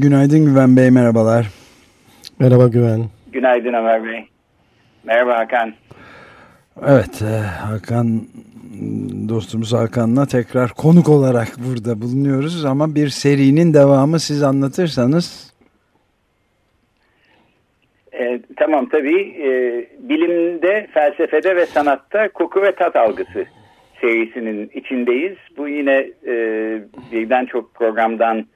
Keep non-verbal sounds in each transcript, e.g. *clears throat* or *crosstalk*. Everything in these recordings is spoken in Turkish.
Günaydın Güven Bey, merhabalar. Merhaba Güven. Günaydın Ömer Bey. Merhaba Hakan. Evet, e, Hakan dostumuz Hakan'la tekrar konuk olarak burada bulunuyoruz ama bir serinin devamı siz anlatırsanız E, tamam tabii. E, bilimde, felsefede ve sanatta koku ve tat algısı serisinin içindeyiz. Bu yine e, birden çok programdan,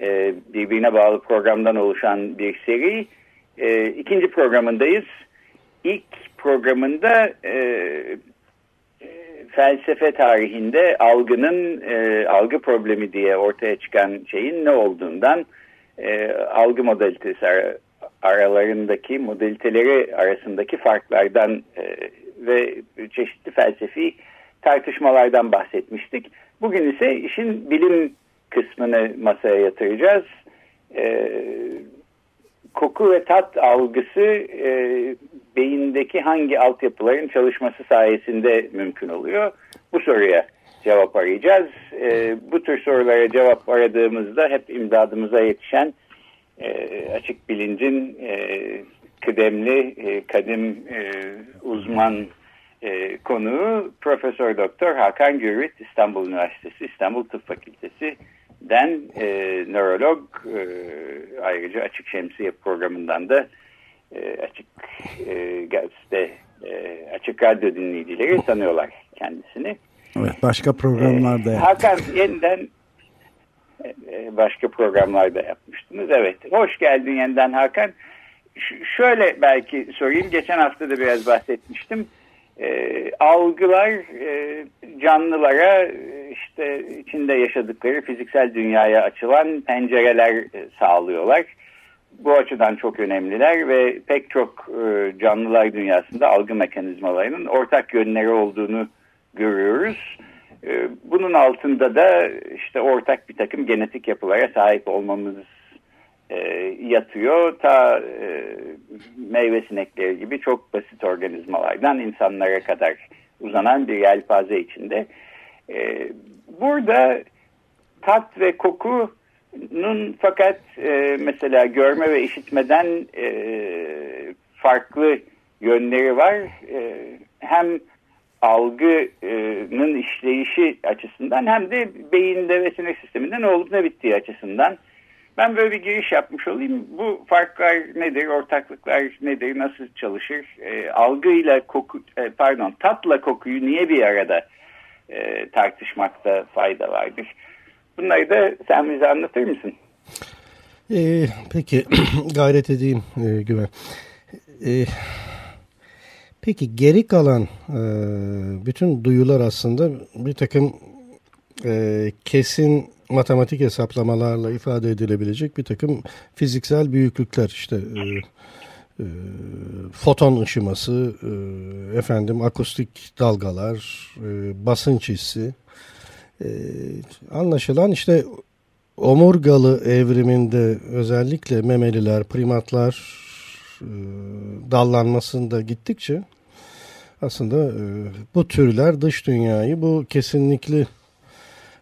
e, birbirine bağlı programdan oluşan bir seri. E, ikinci programındayız. İlk programında e, e, felsefe tarihinde algının algı problemi diye ortaya çıkan şeyin ne olduğundan algı modalitesi aralarındaki modaliteleri arasındaki farklardan ve çeşitli felsefi tartışmalardan bahsetmiştik. Bugün ise işin bilim kısmını masaya yatıracağız. E, koku ve tat algısı e, beyindeki hangi altyapıların çalışması sayesinde mümkün oluyor? Bu soruya cevap arayacağız. E, bu tür sorulara cevap aradığımızda hep imdadımıza yetişen e, açık bilincin e, kıdemli, e, kadim e, uzman e, konuğu Profesör Doktor Hakan Gürvit İstanbul Üniversitesi İstanbul Tıp Fakültesi den e, nörolog e, ayrıca Açık Şemsiye programından da e, Açık e, Gazete e, Açık Radyo dinleyicileri tanıyorlar kendisini. Evet başka programlarda e, Hakan yeniden e, başka programlarda yapmıştınız. Evet. Hoş geldin yeniden Hakan. Ş şöyle belki sorayım. Geçen hafta da biraz bahsetmiştim. E, algılar e, canlılara işte içinde yaşadıkları fiziksel dünyaya açılan pencereler e, sağlıyorlar. Bu açıdan çok önemliler ve pek çok e, canlılar dünyasında algı mekanizmalarının ortak yönleri olduğunu görüyoruz. Ee, bunun altında da işte ortak bir takım genetik yapılara sahip olmamız e, yatıyor. Ta e, meyve sinekleri gibi çok basit organizmalardan insanlara kadar uzanan bir yelpaze içinde. E, burada tat ve kokunun fakat e, mesela görme ve işitmeden e, farklı yönleri var. E, hem algının işleyişi açısından hem de beyinde ve sinir sisteminde ne olup ne bittiği açısından. Ben böyle bir giriş yapmış olayım. Bu farklar nedir, ortaklıklar nedir, nasıl çalışır? E, algıyla koku, e, pardon tatla kokuyu niye bir arada e, tartışmakta fayda vardır? Bunları da sen bize anlatır mısın? E, peki *clears throat* gayret edeyim e, Güven. E, Peki geri kalan e, bütün duyular aslında bir takım e, kesin matematik hesaplamalarla ifade edilebilecek bir takım fiziksel büyüklükler işte e, e, foton ışıması, e, efendim akustik dalgalar, e, basınç hissi. E, anlaşılan işte omurgalı evriminde özellikle memeliler, primatlar e, dallanmasında gittikçe aslında e, bu türler dış dünyayı bu kesinlikli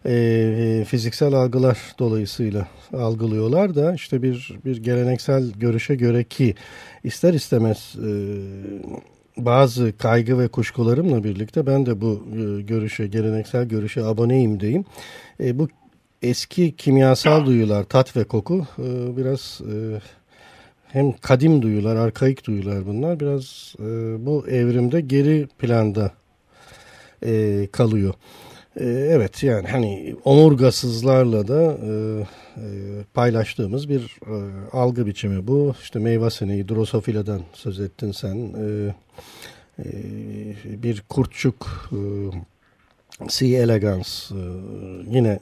e, fiziksel algılar dolayısıyla algılıyorlar da işte bir bir geleneksel görüşe göre ki ister istemez e, bazı kaygı ve kuşkularımla birlikte ben de bu e, görüşe geleneksel görüşe aboneyim diyeyim. E, bu eski kimyasal duyular tat ve koku e, biraz e, hem kadim duyular, arkaik duyular bunlar biraz e, bu evrimde geri planda e, kalıyor. E, evet yani hani omurgasızlarla da e, e, paylaştığımız bir e, algı biçimi bu. İşte meyve sineği, drosofila'dan söz ettin sen. E, e, bir kurtçuk, e, C. elegans e, yine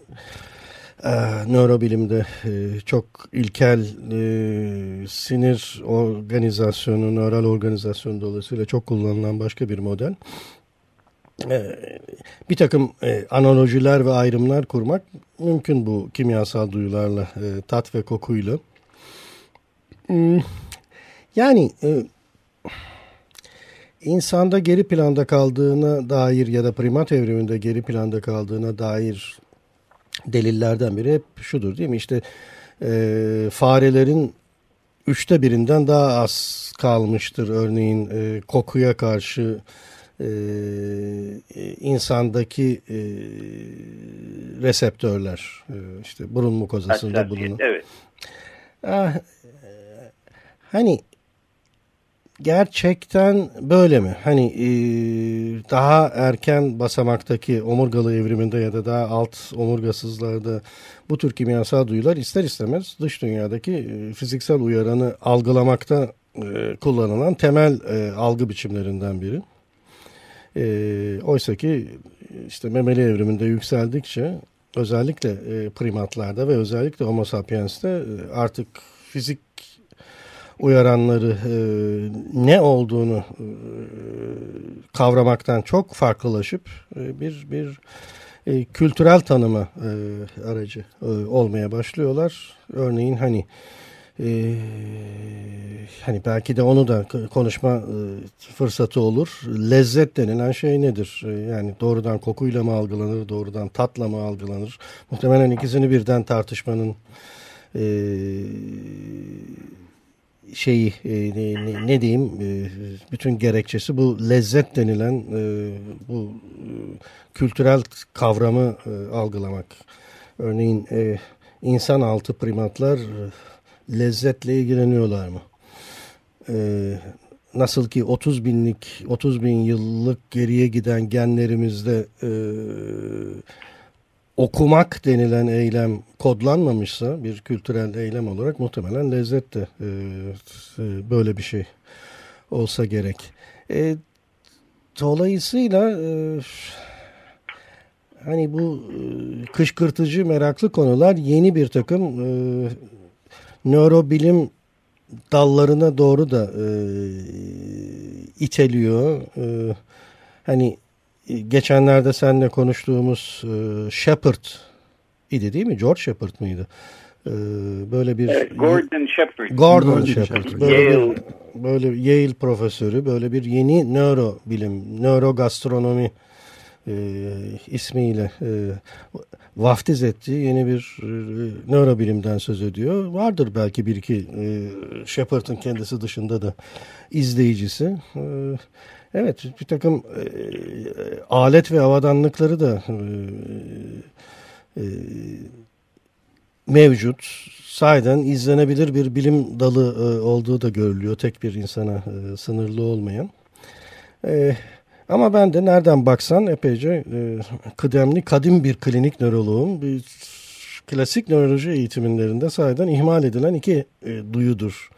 e, nörobilimde e, çok ilkel e, sinir organizasyonu, nöral organizasyonu dolayısıyla çok kullanılan başka bir model. E, bir takım e, analojiler ve ayrımlar kurmak mümkün bu kimyasal duyularla, e, tat ve kokuyla. Hmm, yani e, insanda geri planda kaldığına dair ya da primat evriminde geri planda kaldığına dair delillerden biri hep şudur değil mi? İşte farelerin üçte birinden daha az kalmıştır örneğin kokuya karşı e, insandaki e, reseptörler e, işte burun mukozasında bulunan. Evet. Ah, e, hani gerçekten böyle mi? Hani e, daha erken basamaktaki omurgalı evriminde ya da daha alt omurgasızlarda bu tür kimyasal duyular ister istemez dış dünyadaki e, fiziksel uyaranı algılamakta e, kullanılan temel e, algı biçimlerinden biri. E, Oysa ki işte memeli evriminde yükseldikçe özellikle e, primatlarda ve özellikle homo sapiens'te e, artık fizik uyaranları e, ne olduğunu e, kavramaktan çok farklılaşıp e, bir bir e, kültürel tanıma e, aracı e, olmaya başlıyorlar. Örneğin hani e, hani belki de onu da konuşma e, fırsatı olur. Lezzet denilen şey nedir? E, yani doğrudan kokuyla mı algılanır, doğrudan tatla mı algılanır? Muhtemelen ikisini birden tartışmanın e, şeyi e, ne, diyeyim bütün gerekçesi bu lezzet denilen bu kültürel kavramı algılamak. Örneğin insan altı primatlar lezzetle ilgileniyorlar mı? E, nasıl ki 30 binlik 30 bin yıllık geriye giden genlerimizde e, okumak denilen eylem kodlanmamışsa bir kültürel eylem olarak muhtemelen lezzet de e, e, böyle bir şey olsa gerek. E, dolayısıyla e, hani bu e, kışkırtıcı meraklı konular yeni bir takım e, nörobilim dallarına doğru da e, iteliyor. E, hani geçenlerde seninle konuştuğumuz e, Shepard idi değil mi? George Shepard mıydı? E, böyle bir evet, Gordon Shepard. Gordon, Gordon Shepard. Böyle Yale. bir böyle Yale profesörü böyle bir yeni nöro bilim, nörogastronomi e, ismiyle e, vaftiz ettiği yeni bir e, nörobilimden söz ediyor. Vardır belki bir iki e, Shepard'ın kendisi dışında da izleyicisi. E, Evet bir takım e, alet ve havadanlıkları da e, e, mevcut. Sayeden izlenebilir bir bilim dalı e, olduğu da görülüyor. Tek bir insana e, sınırlı olmayan. E, ama ben de nereden baksan epeyce e, kıdemli, kadim bir klinik nöroloğum. Bir klasik nöroloji eğitimlerinde sayeden ihmal edilen iki e, duyudur.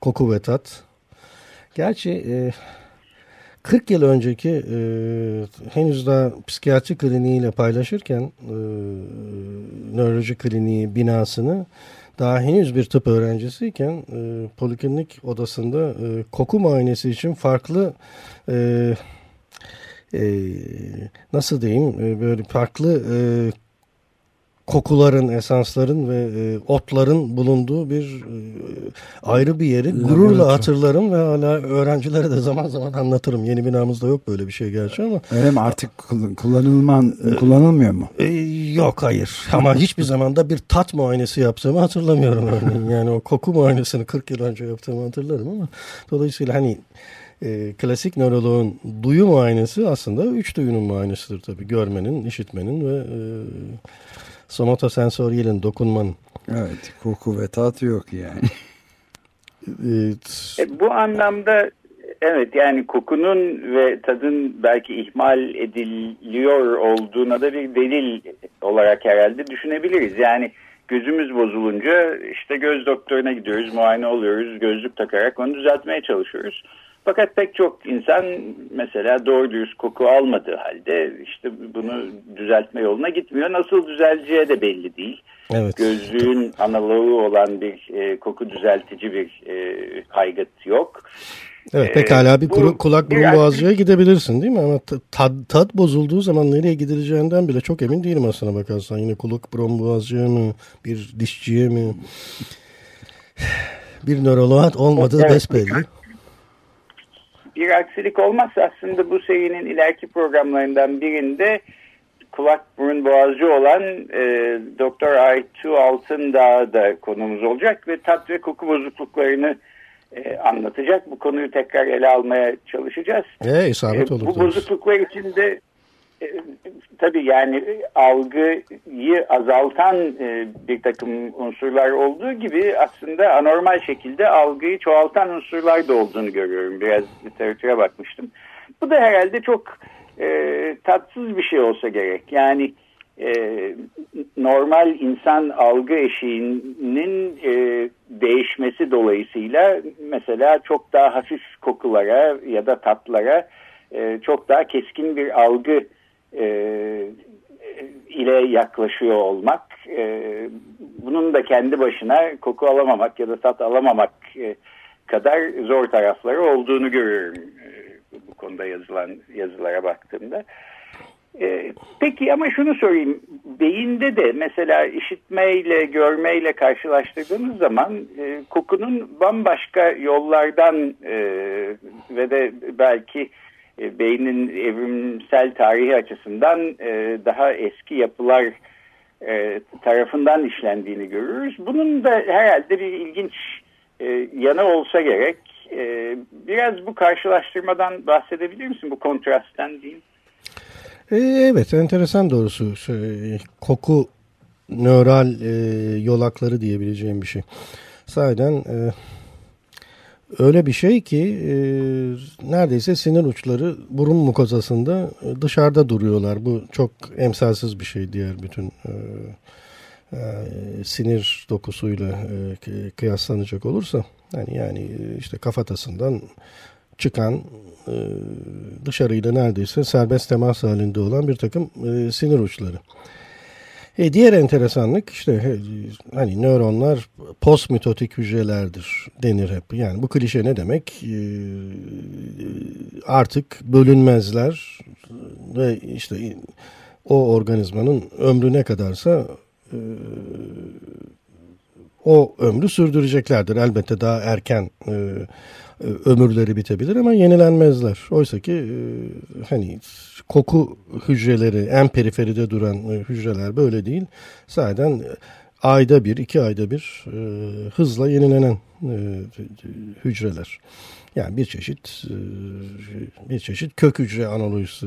Koku ve tat. Gerçi... E, 40 yıl önceki e, henüz daha psikiyatri kliniğiyle paylaşırken e, nöroloji kliniği binasını daha henüz bir tıp öğrencisiyken e, poliklinik odasında e, koku muayenesi için farklı e, e, nasıl diyeyim e, böyle farklı e, kokuların, esansların ve e, otların bulunduğu bir e, ayrı bir yeri gururla hatırlarım ve hala öğrencilere de zaman zaman anlatırım. Yeni binamızda yok böyle bir şey gerçi ama. Öyle mi? Artık kullanılman, e, kullanılmıyor mu? E, yok hayır. Ama hiçbir zaman da bir tat muayenesi yaptığımı hatırlamıyorum örneğin. Yani o koku muayenesini 40 yıl önce yaptığımı hatırlarım ama dolayısıyla hani e, klasik nöroloğun duyu muayenesi aslında üç duyunun muayenesidir tabii. Görmenin, işitmenin ve e, somatosensoryelin dokunmanın. Evet koku ve tat yok yani. *laughs* evet. E, bu anlamda evet yani kokunun ve tadın belki ihmal ediliyor olduğuna da bir delil olarak herhalde düşünebiliriz. Yani gözümüz bozulunca işte göz doktoruna gidiyoruz, muayene oluyoruz, gözlük takarak onu düzeltmeye çalışıyoruz. Fakat pek çok insan mesela doğru dürüst koku almadığı halde işte bunu düzeltme yoluna gitmiyor. Nasıl düzeleceği de belli değil. Evet. Gözlüğün analogu olan bir e, koku düzeltici bir e, kaygıt yok. Evet pekala bir kuru, kulak burun boğazcıya gidebilirsin değil mi? Ama tad, tad bozulduğu zaman nereye gidileceğinden bile çok emin değilim aslına bakarsan. Yine kulak burun boğazcıya mı bir dişçiye mi *sighs* bir nöroloğa olmadığı evet. besbelli. Bir aksilik olmazsa aslında bu serinin ileriki programlarından birinde kulak burun boğazcı olan e, Doktor Aytu Altındağ da konumuz olacak ve tat ve koku bozukluklarını e, anlatacak. Bu konuyu tekrar ele almaya çalışacağız. E, isabet olur. E, bu bozukluklar içinde tabii yani algıyı azaltan e, bir takım unsurlar olduğu gibi aslında anormal şekilde algıyı çoğaltan unsurlar da olduğunu görüyorum. Biraz literatüre bakmıştım. Bu da herhalde çok e, tatsız bir şey olsa gerek. Yani e, normal insan algı eşiğinin e, değişmesi dolayısıyla mesela çok daha hafif kokulara ya da tatlara e, çok daha keskin bir algı e, ile yaklaşıyor olmak e, bunun da kendi başına koku alamamak ya da tat alamamak e, kadar zor tarafları olduğunu görüyorum e, bu konuda yazılan yazılara baktığımda. Ee, peki ama şunu sorayım. Beyinde de mesela işitmeyle, görmeyle karşılaştırdığınız zaman e, kokunun bambaşka yollardan e, ve de belki e, beynin evrimsel tarihi açısından e, daha eski yapılar e, tarafından işlendiğini görürüz. Bunun da herhalde bir ilginç yanı olsa gerek. Biraz bu karşılaştırmadan bahsedebilir misin? Bu kontrastten diyeyim. Evet enteresan doğrusu. Koku nöral yolakları diyebileceğim bir şey. Sahiden öyle bir şey ki e, neredeyse sinir uçları burun mukozasında dışarıda duruyorlar. Bu çok emsalsiz bir şey diğer bütün e, e, sinir dokusuyla e, kıyaslanacak olursa. Yani yani işte kafatasından çıkan e, dışarıyla neredeyse serbest temas halinde olan bir takım e, sinir uçları. E, diğer enteresanlık işte e, hani nöronlar postmitotik hücrelerdir denir hep. Yani bu klişe ne demek? E, artık bölünmezler ve işte o organizmanın ömrü ne kadarsa e, o ömrü sürdüreceklerdir. Elbette daha erken e, ömürleri bitebilir ama yenilenmezler. Oysa ki e, hani koku hücreleri en periferide duran e, hücreler böyle değil. Zaten ayda bir, iki ayda bir hızla yenilenen hücreler. Yani bir çeşit bir çeşit kök hücre analojisi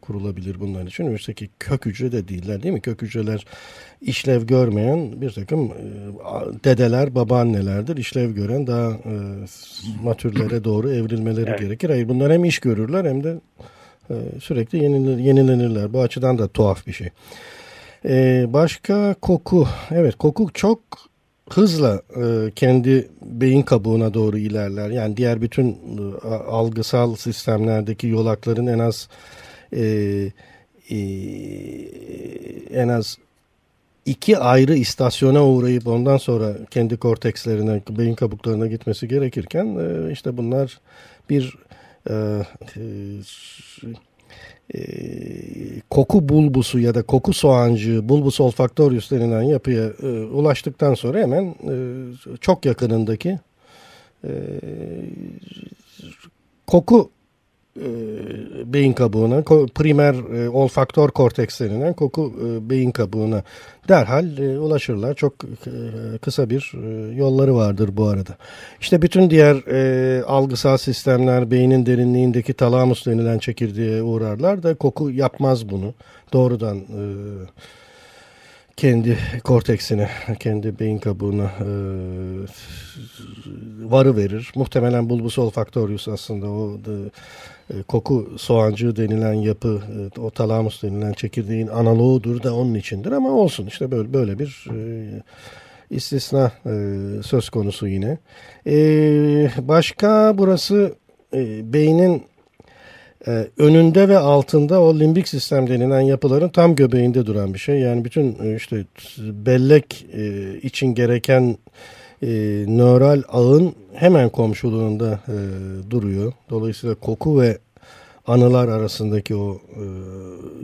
kurulabilir bunların için. Oysa ki kök hücre de değiller değil mi? Kök hücreler işlev görmeyen bir takım e, dedeler, babaannelerdir. İşlev gören daha e, matürlere doğru evrilmeleri evet. gerekir. Hayır bunlar hem iş görürler hem de e, sürekli yenilenir, yenilenirler. Bu açıdan da tuhaf bir şey. E, başka koku. Evet koku çok hızla e, kendi beyin kabuğuna doğru ilerler. Yani diğer bütün e, algısal sistemlerdeki yolakların en az e, en az iki ayrı istasyona uğrayıp ondan sonra kendi kortekslerine, beyin kabuklarına gitmesi gerekirken işte bunlar bir koku bulbusu ya da koku soğancığı bulbus olfaktorius denilen yapıya e, ulaştıktan sonra hemen e, çok yakınındaki e, koku e, beyin kabuğuna, primer e, olfaktör korteks denilen koku e, beyin kabuğuna derhal e, ulaşırlar. Çok e, kısa bir e, yolları vardır bu arada. İşte bütün diğer e, algısal sistemler beynin derinliğindeki talamus denilen çekirdeğe uğrarlar da koku yapmaz bunu. Doğrudan e, kendi korteksine, kendi beyin kabuğuna e, varı verir. Muhtemelen bulbus olfactorius aslında o e, koku soğancığı denilen yapı, e, o talamus denilen çekirdeğin analoğudur da onun içindir ama olsun işte böyle böyle bir e, istisna e, söz konusu yine. E, başka burası e, beynin e, önünde ve altında o limbik sistem denilen yapıların tam göbeğinde duran bir şey. Yani bütün e, işte bellek e, için gereken e, nöral ağın hemen komşuluğunda e, duruyor. Dolayısıyla koku ve anılar arasındaki o e,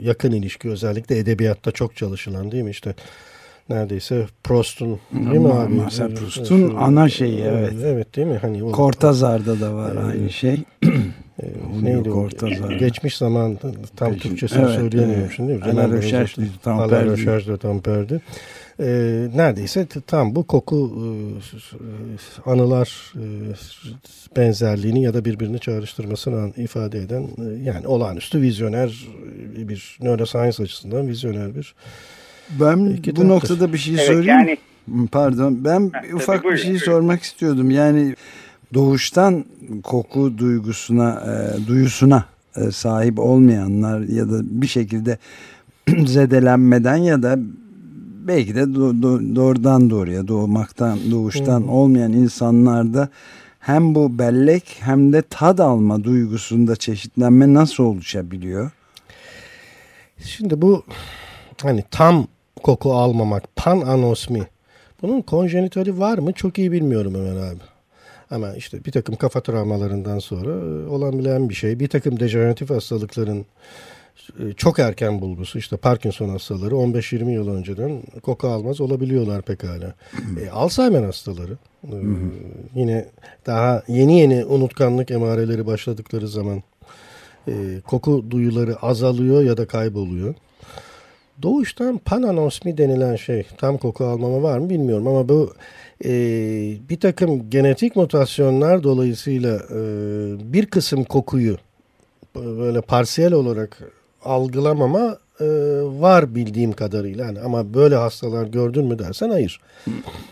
yakın ilişki özellikle edebiyatta çok çalışılan değil mi? İşte neredeyse Proust'un değil mi abi? Marcel Proust'un ana şeyi evet. Evet değil mi? Hani o, Kortazar'da da var aynı şey. *clears throat* E, neydi o? Geçmiş zaman tam Geçin. Türkçesini evet, söyleyemiyorum şimdi. Alain Recherche de Tamperdi. E, neredeyse tam bu koku e, anılar e, benzerliğini ya da birbirini çağrıştırmasını ifade eden e, yani olağanüstü vizyoner bir neuroscience açısından vizyoner bir ben bu noktada bir şey evet. Yani, Pardon ben ha, ufak bir şey buyurun. sormak istiyordum. Yani doğuştan koku duygusuna, e, duyusuna e, sahip olmayanlar ya da bir şekilde *clears throat* zedelenmeden ya da belki de do, do, doğrudan doğruya doğmaktan, doğuştan hmm. olmayan insanlarda hem bu bellek hem de tad alma duygusunda çeşitlenme nasıl oluşabiliyor? Şimdi bu hani tam koku almamak, pan anosmi bunun konjenitali var mı çok iyi bilmiyorum Ömer abi. Ama işte bir takım kafa travmalarından sonra e, olan bilen bir şey. Bir takım dejeneratif hastalıkların çok erken bulgusu işte Parkinson hastaları 15-20 yıl önceden koku almaz olabiliyorlar pekala. e, Alzheimer hastaları e, yine daha yeni yeni unutkanlık emareleri başladıkları zaman e, koku duyuları azalıyor ya da kayboluyor. Doğuştan pananosmi denilen şey tam koku almama var mı bilmiyorum ama bu e, bir takım genetik mutasyonlar dolayısıyla e, bir kısım kokuyu böyle parsiyel olarak algılamama e, var bildiğim kadarıyla. Yani ama böyle hastalar gördün mü dersen hayır.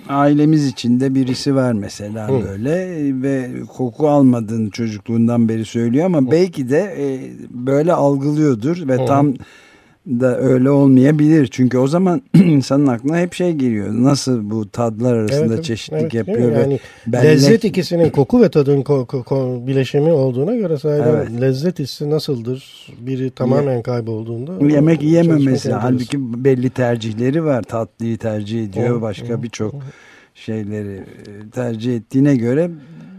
Ailemiz içinde birisi var mesela Hı. böyle ve koku almadığını çocukluğundan beri söylüyor ama Hı. belki de e, böyle algılıyordur ve Hı. tam da öyle olmayabilir. Çünkü o zaman *clears throat* insanın aklına hep şey geliyor. Nasıl bu tadlar arasında evet, çeşitlik evet, yapıyor. Yani bellek... lezzet ikisinin koku ve tadın ko ko bileşimi olduğuna göre sadece evet. lezzet hissi nasıldır? Biri tamamen kaybolduğunda. Yemek yiyememesi. Halbuki belli tercihleri var. Tatlıyı tercih ediyor. Başka birçok şeyleri tercih ettiğine göre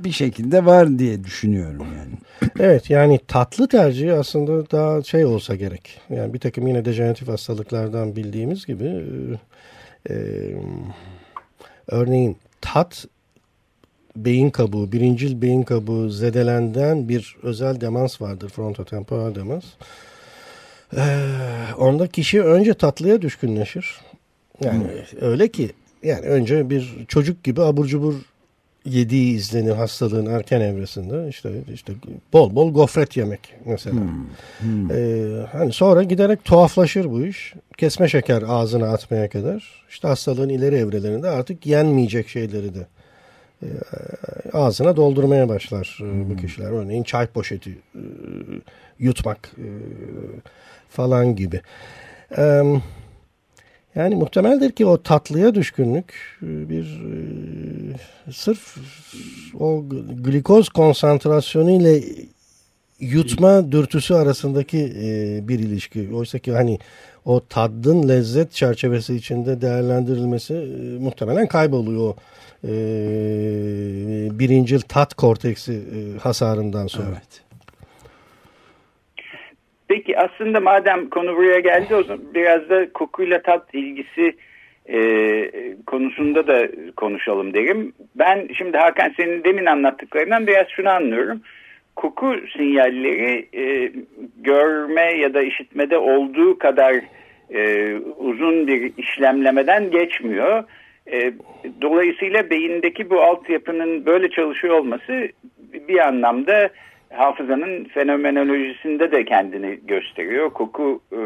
bir şekilde var diye düşünüyorum yani. *clears throat* Evet yani tatlı tercihi aslında daha şey olsa gerek. Yani bir takım yine dejeneratif hastalıklardan bildiğimiz gibi e, örneğin tat beyin kabuğu, birincil beyin kabuğu zedelenden bir özel demans vardır. Frontotemporal demans. Ee, onda kişi önce tatlıya düşkünleşir. Yani hmm. öyle ki yani önce bir çocuk gibi abur cubur yediği izlenir hastalığın erken evresinde işte işte bol bol gofret yemek mesela. Hmm, hmm. Ee, hani sonra giderek tuhaflaşır bu iş. Kesme şeker ağzına atmaya kadar. İşte hastalığın ileri evrelerinde artık yenmeyecek şeyleri de e, ağzına doldurmaya başlar e, hmm. bu kişiler. Örneğin çay poşeti e, yutmak e, falan gibi. Evet. Yani muhtemeldir ki o tatlıya düşkünlük e, bir e, sırf o glikoz konsantrasyonu ile yutma dürtüsü arasındaki e, bir ilişki. Oysa ki hani o tadın lezzet çerçevesi içinde değerlendirilmesi e, muhtemelen kayboluyor e, birincil tat korteksi e, hasarından sonra. Evet. Peki aslında madem konu buraya geldi o zaman biraz da kokuyla tat ilgisi e, konusunda da konuşalım derim. Ben şimdi Hakan senin demin anlattıklarından biraz şunu anlıyorum. Koku sinyalleri e, görme ya da işitmede olduğu kadar e, uzun bir işlemlemeden geçmiyor. E, dolayısıyla beyindeki bu altyapının böyle çalışıyor olması bir anlamda hafızanın fenomenolojisinde de kendini gösteriyor. Koku e,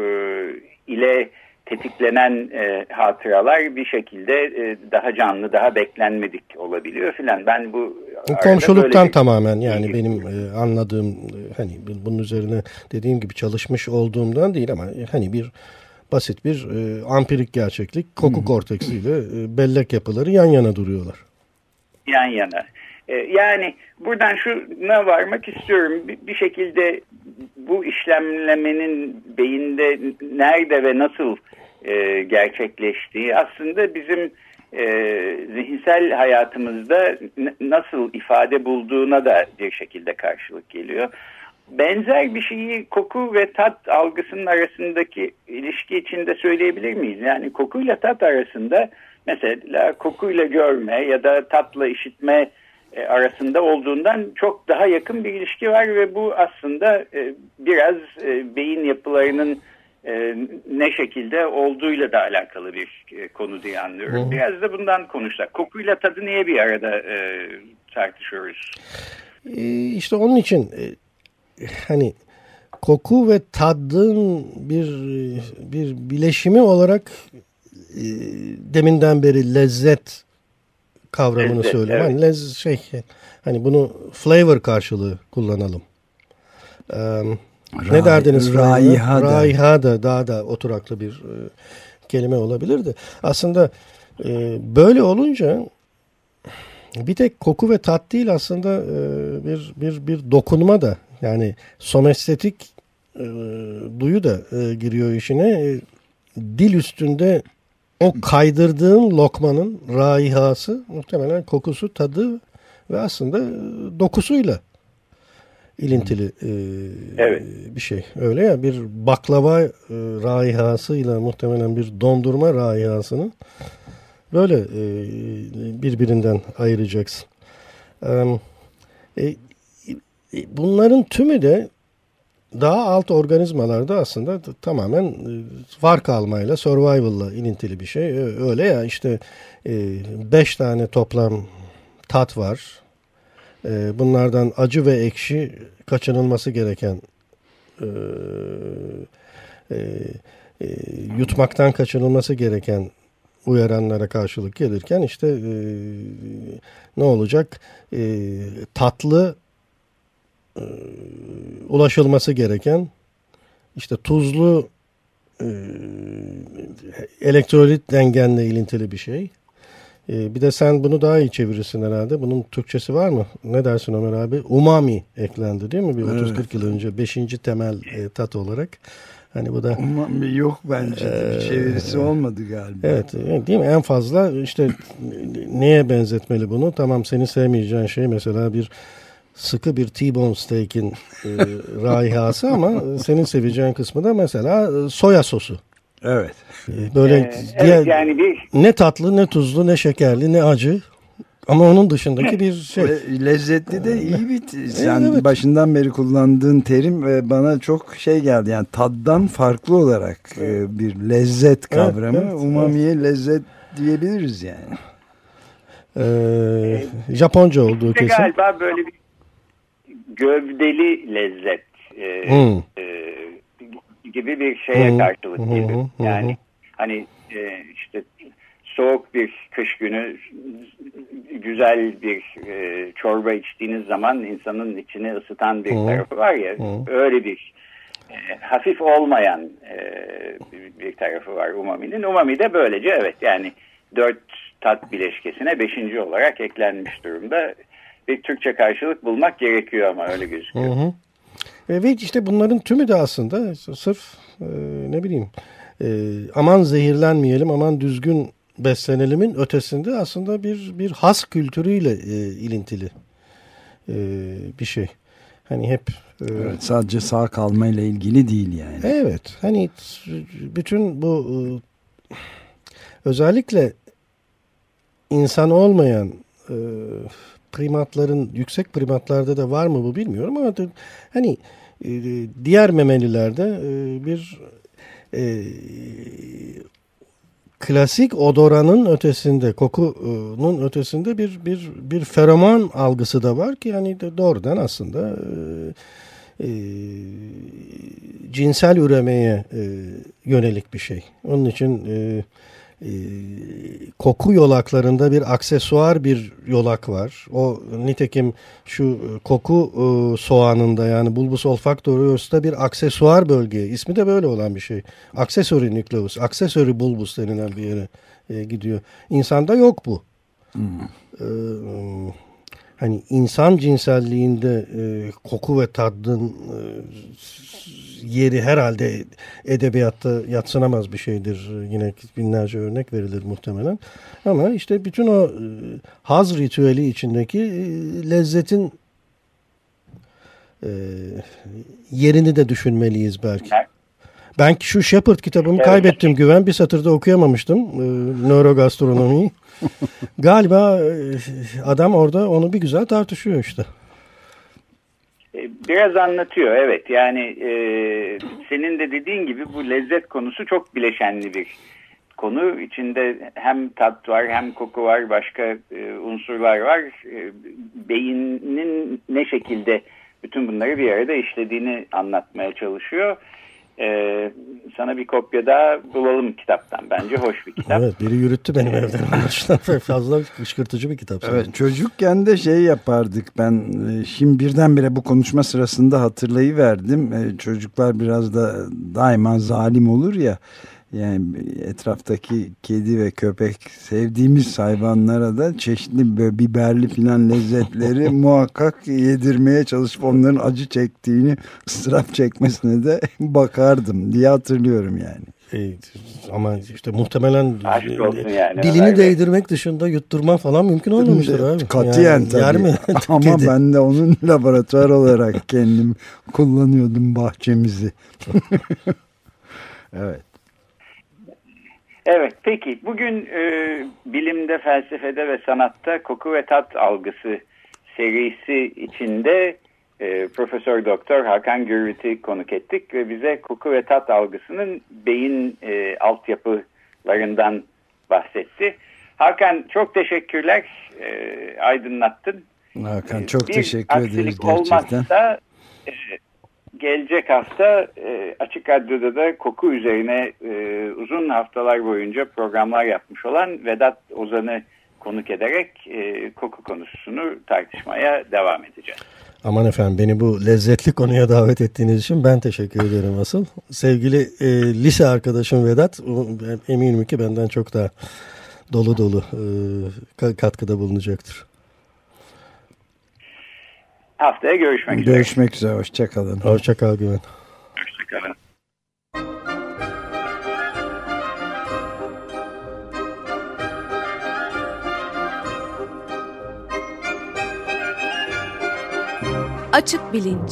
ile tetiklenen e, hatıralar bir şekilde e, daha canlı, daha beklenmedik olabiliyor filan. Ben bu Komşuluktan tamamen yani benim e, anladığım e, hani bunun üzerine dediğim gibi çalışmış olduğumdan değil ama hani bir basit bir e, ampirik gerçeklik koku korteksiyle e, bellek yapıları yan yana duruyorlar. Yan yana. E, yani buradan şuna varmak istiyorum. Bir, bir şekilde bu işlemlemenin beyinde nerede ve nasıl e, gerçekleştiği aslında bizim e, zihinsel hayatımızda nasıl ifade bulduğuna da bir şekilde karşılık geliyor. Benzer bir şeyi koku ve tat algısının arasındaki ilişki içinde söyleyebilir miyiz? Yani kokuyla tat arasında mesela kokuyla görme ya da tatla işitme e, arasında olduğundan çok daha yakın bir ilişki var ve bu aslında e, biraz e, beyin yapılarının ne şekilde olduğuyla da alakalı bir konu diye anlıyorum. Biraz da bundan konuşsak. Kokuyla tadı niye bir arada tartışıyoruz? İşte onun için hani koku ve tadın bir bir bileşimi olarak deminden beri lezzet kavramını lezzet, söylüyorum. Evet. Hani lez şey hani bunu flavor karşılığı kullanalım. Ee, ne derdiniz? Raiha, raiha da daha da oturaklı bir e, kelime olabilirdi. Aslında e, böyle olunca bir tek koku ve tat değil aslında e, bir bir bir dokunma da yani somestetik e, duyu da e, giriyor işine. E, dil üstünde o kaydırdığın lokmanın raihası muhtemelen kokusu, tadı ve aslında dokusuyla ilintili e, evet. bir şey. Öyle ya bir baklava e, raihasıyla muhtemelen bir dondurma raihasını böyle e, birbirinden ayıracaksın. E, e, bunların tümü de daha alt organizmalarda aslında tamamen e, var kalmayla, survival'la ilintili bir şey. Öyle ya işte e, beş tane toplam tat var. E, bunlardan acı ve ekşi kaçınılması gereken yutmaktan kaçınılması gereken uyaranlara karşılık gelirken işte ne olacak? tatlı e, ulaşılması gereken işte tuzlu e, elektrolit dengenle ilintili bir şey. E, bir de sen bunu daha iyi çevirirsin herhalde. Bunun Türkçesi var mı? Ne dersin Ömer abi? Umami eklendi değil mi? Bir evet. 30-40 yıl önce. Beşinci temel e, tat olarak. Hani bu da Umami yok bence. E, çevirisi olmadı galiba. Evet, değil mi? En fazla işte neye benzetmeli bunu? Tamam seni sevmeyeceğin şey mesela bir sıkı bir T-bone steak'in e, *laughs* raihası ama senin seveceğin kısmı da mesela e, soya sosu. Evet. E, böyle ee, diğer, evet yani bir... ne tatlı ne tuzlu ne şekerli ne acı ama onun dışındaki bir şey. Lezzetli de iyi bir sen evet. başından beri kullandığın terim ve bana çok şey geldi. Yani taddan farklı olarak e, bir lezzet kavramı. Evet, evet, Umamiye evet. lezzet diyebiliriz yani. Ee, Japonca olduğu kesin. Galiba böyle bir gövdeli lezzet e, hmm. e, gibi bir şeye hmm. karşılık. Hmm. Yani hani e, işte soğuk bir kış günü güzel bir e, çorba içtiğiniz zaman insanın içini ısıtan bir hmm. tarafı var ya hmm. öyle bir e, hafif olmayan e, bir, bir tarafı var umami'nin. Umami de böylece evet yani dört tat bileşkesine beşinci olarak eklenmiş durumda bir Türkçe karşılık bulmak gerekiyor ama öyle gözüküyor. Hı hı. Ve işte bunların tümü de aslında sırf e, ne bileyim e, aman zehirlenmeyelim aman düzgün beslenelimin ötesinde aslında bir bir has kültürüyle e, ilintili e, bir şey. Hani hep e, evet, sadece sağ kalmayla ilgili değil yani. Evet. Hani bütün bu e, özellikle insan olmayan e, primatların yüksek primatlarda da var mı bu bilmiyorum ama hani e, diğer memelilerde e, bir e, klasik odoranın ötesinde, kokunun ötesinde bir bir bir feromon algısı da var ki yani doğrudan aslında e, e, cinsel üremeye e, yönelik bir şey. Onun için e, e, koku yolaklarında bir aksesuar bir yolak var. O nitekim şu koku e, soğanında yani bulbus olfactorious'ta bir aksesuar bölge. İsmi de böyle olan bir şey. Accessory nucleus, accessory bulbus denilen bir yere e, gidiyor. İnsanda yok bu. Hmm. Ee, hani insan cinselliğinde e, koku ve tadın e, yeri herhalde edebiyatta yatsınamaz bir şeydir. Yine binlerce örnek verilir muhtemelen. Ama işte bütün o e, haz ritüeli içindeki e, lezzetin e, yerini de düşünmeliyiz belki. Ben şu Shepard kitabımı evet. kaybettim güven. Bir satırda okuyamamıştım. E, nörogastronomiyi. *laughs* Galiba adam orada onu bir güzel tartışıyor işte. E, biraz anlatıyor evet yani e, senin de dediğin gibi bu lezzet konusu çok bileşenli bir konu. içinde hem tat var hem koku var başka e, unsurlar var. E, beynin ne şekilde bütün bunları bir arada işlediğini anlatmaya çalışıyor. Ee, sana bir kopya daha bulalım kitaptan. Bence hoş bir kitap. Evet biri yürüttü benim evden anlaşılan. *laughs* Fazla kışkırtıcı bir kitap. Evet çocukken de şey yapardık ben. E, şimdi birdenbire bu konuşma sırasında hatırlayıverdim. E, çocuklar biraz da daima zalim olur ya. Yani etraftaki kedi ve köpek sevdiğimiz hayvanlara da çeşitli böyle biberli filan lezzetleri *laughs* muhakkak yedirmeye çalışıp onların acı çektiğini ıstırap çekmesine de *laughs* bakardım diye hatırlıyorum yani. E, ama işte muhtemelen yani, dilini öyle. değdirmek dışında yutturma falan mümkün olmamıştır abi. Katiyen yani, tabii. Yer mi? *laughs* Ama ben de onun laboratuvar olarak kendim kullanıyordum bahçemizi. evet. Evet peki bugün e, bilimde, felsefede ve sanatta koku ve tat algısı serisi içinde e, Profesör Doktor Hakan Gürvit'i konuk ettik ve bize koku ve tat algısının beyin e, altyapılarından bahsetti. Hakan çok teşekkürler e, aydınlattın. Hakan çok e, teşekkür ederiz gerçekten. olmazsa e, gelecek hafta e, Açık Radyo'da da koku üzerine e, uzun haftalar boyunca programlar yapmış olan Vedat Ozan'ı konuk ederek e, koku konusunu tartışmaya devam edeceğiz. Aman efendim beni bu lezzetli konuya davet ettiğiniz için ben teşekkür ederim asıl. Sevgili e, lise arkadaşım Vedat eminim ki benden çok daha dolu dolu e, katkıda bulunacaktır. Haftaya görüşmek üzere. Görüşmek üzere. Hoşçakalın. Hoşçakal Güven. Hoşçakalın. Açık Bilinç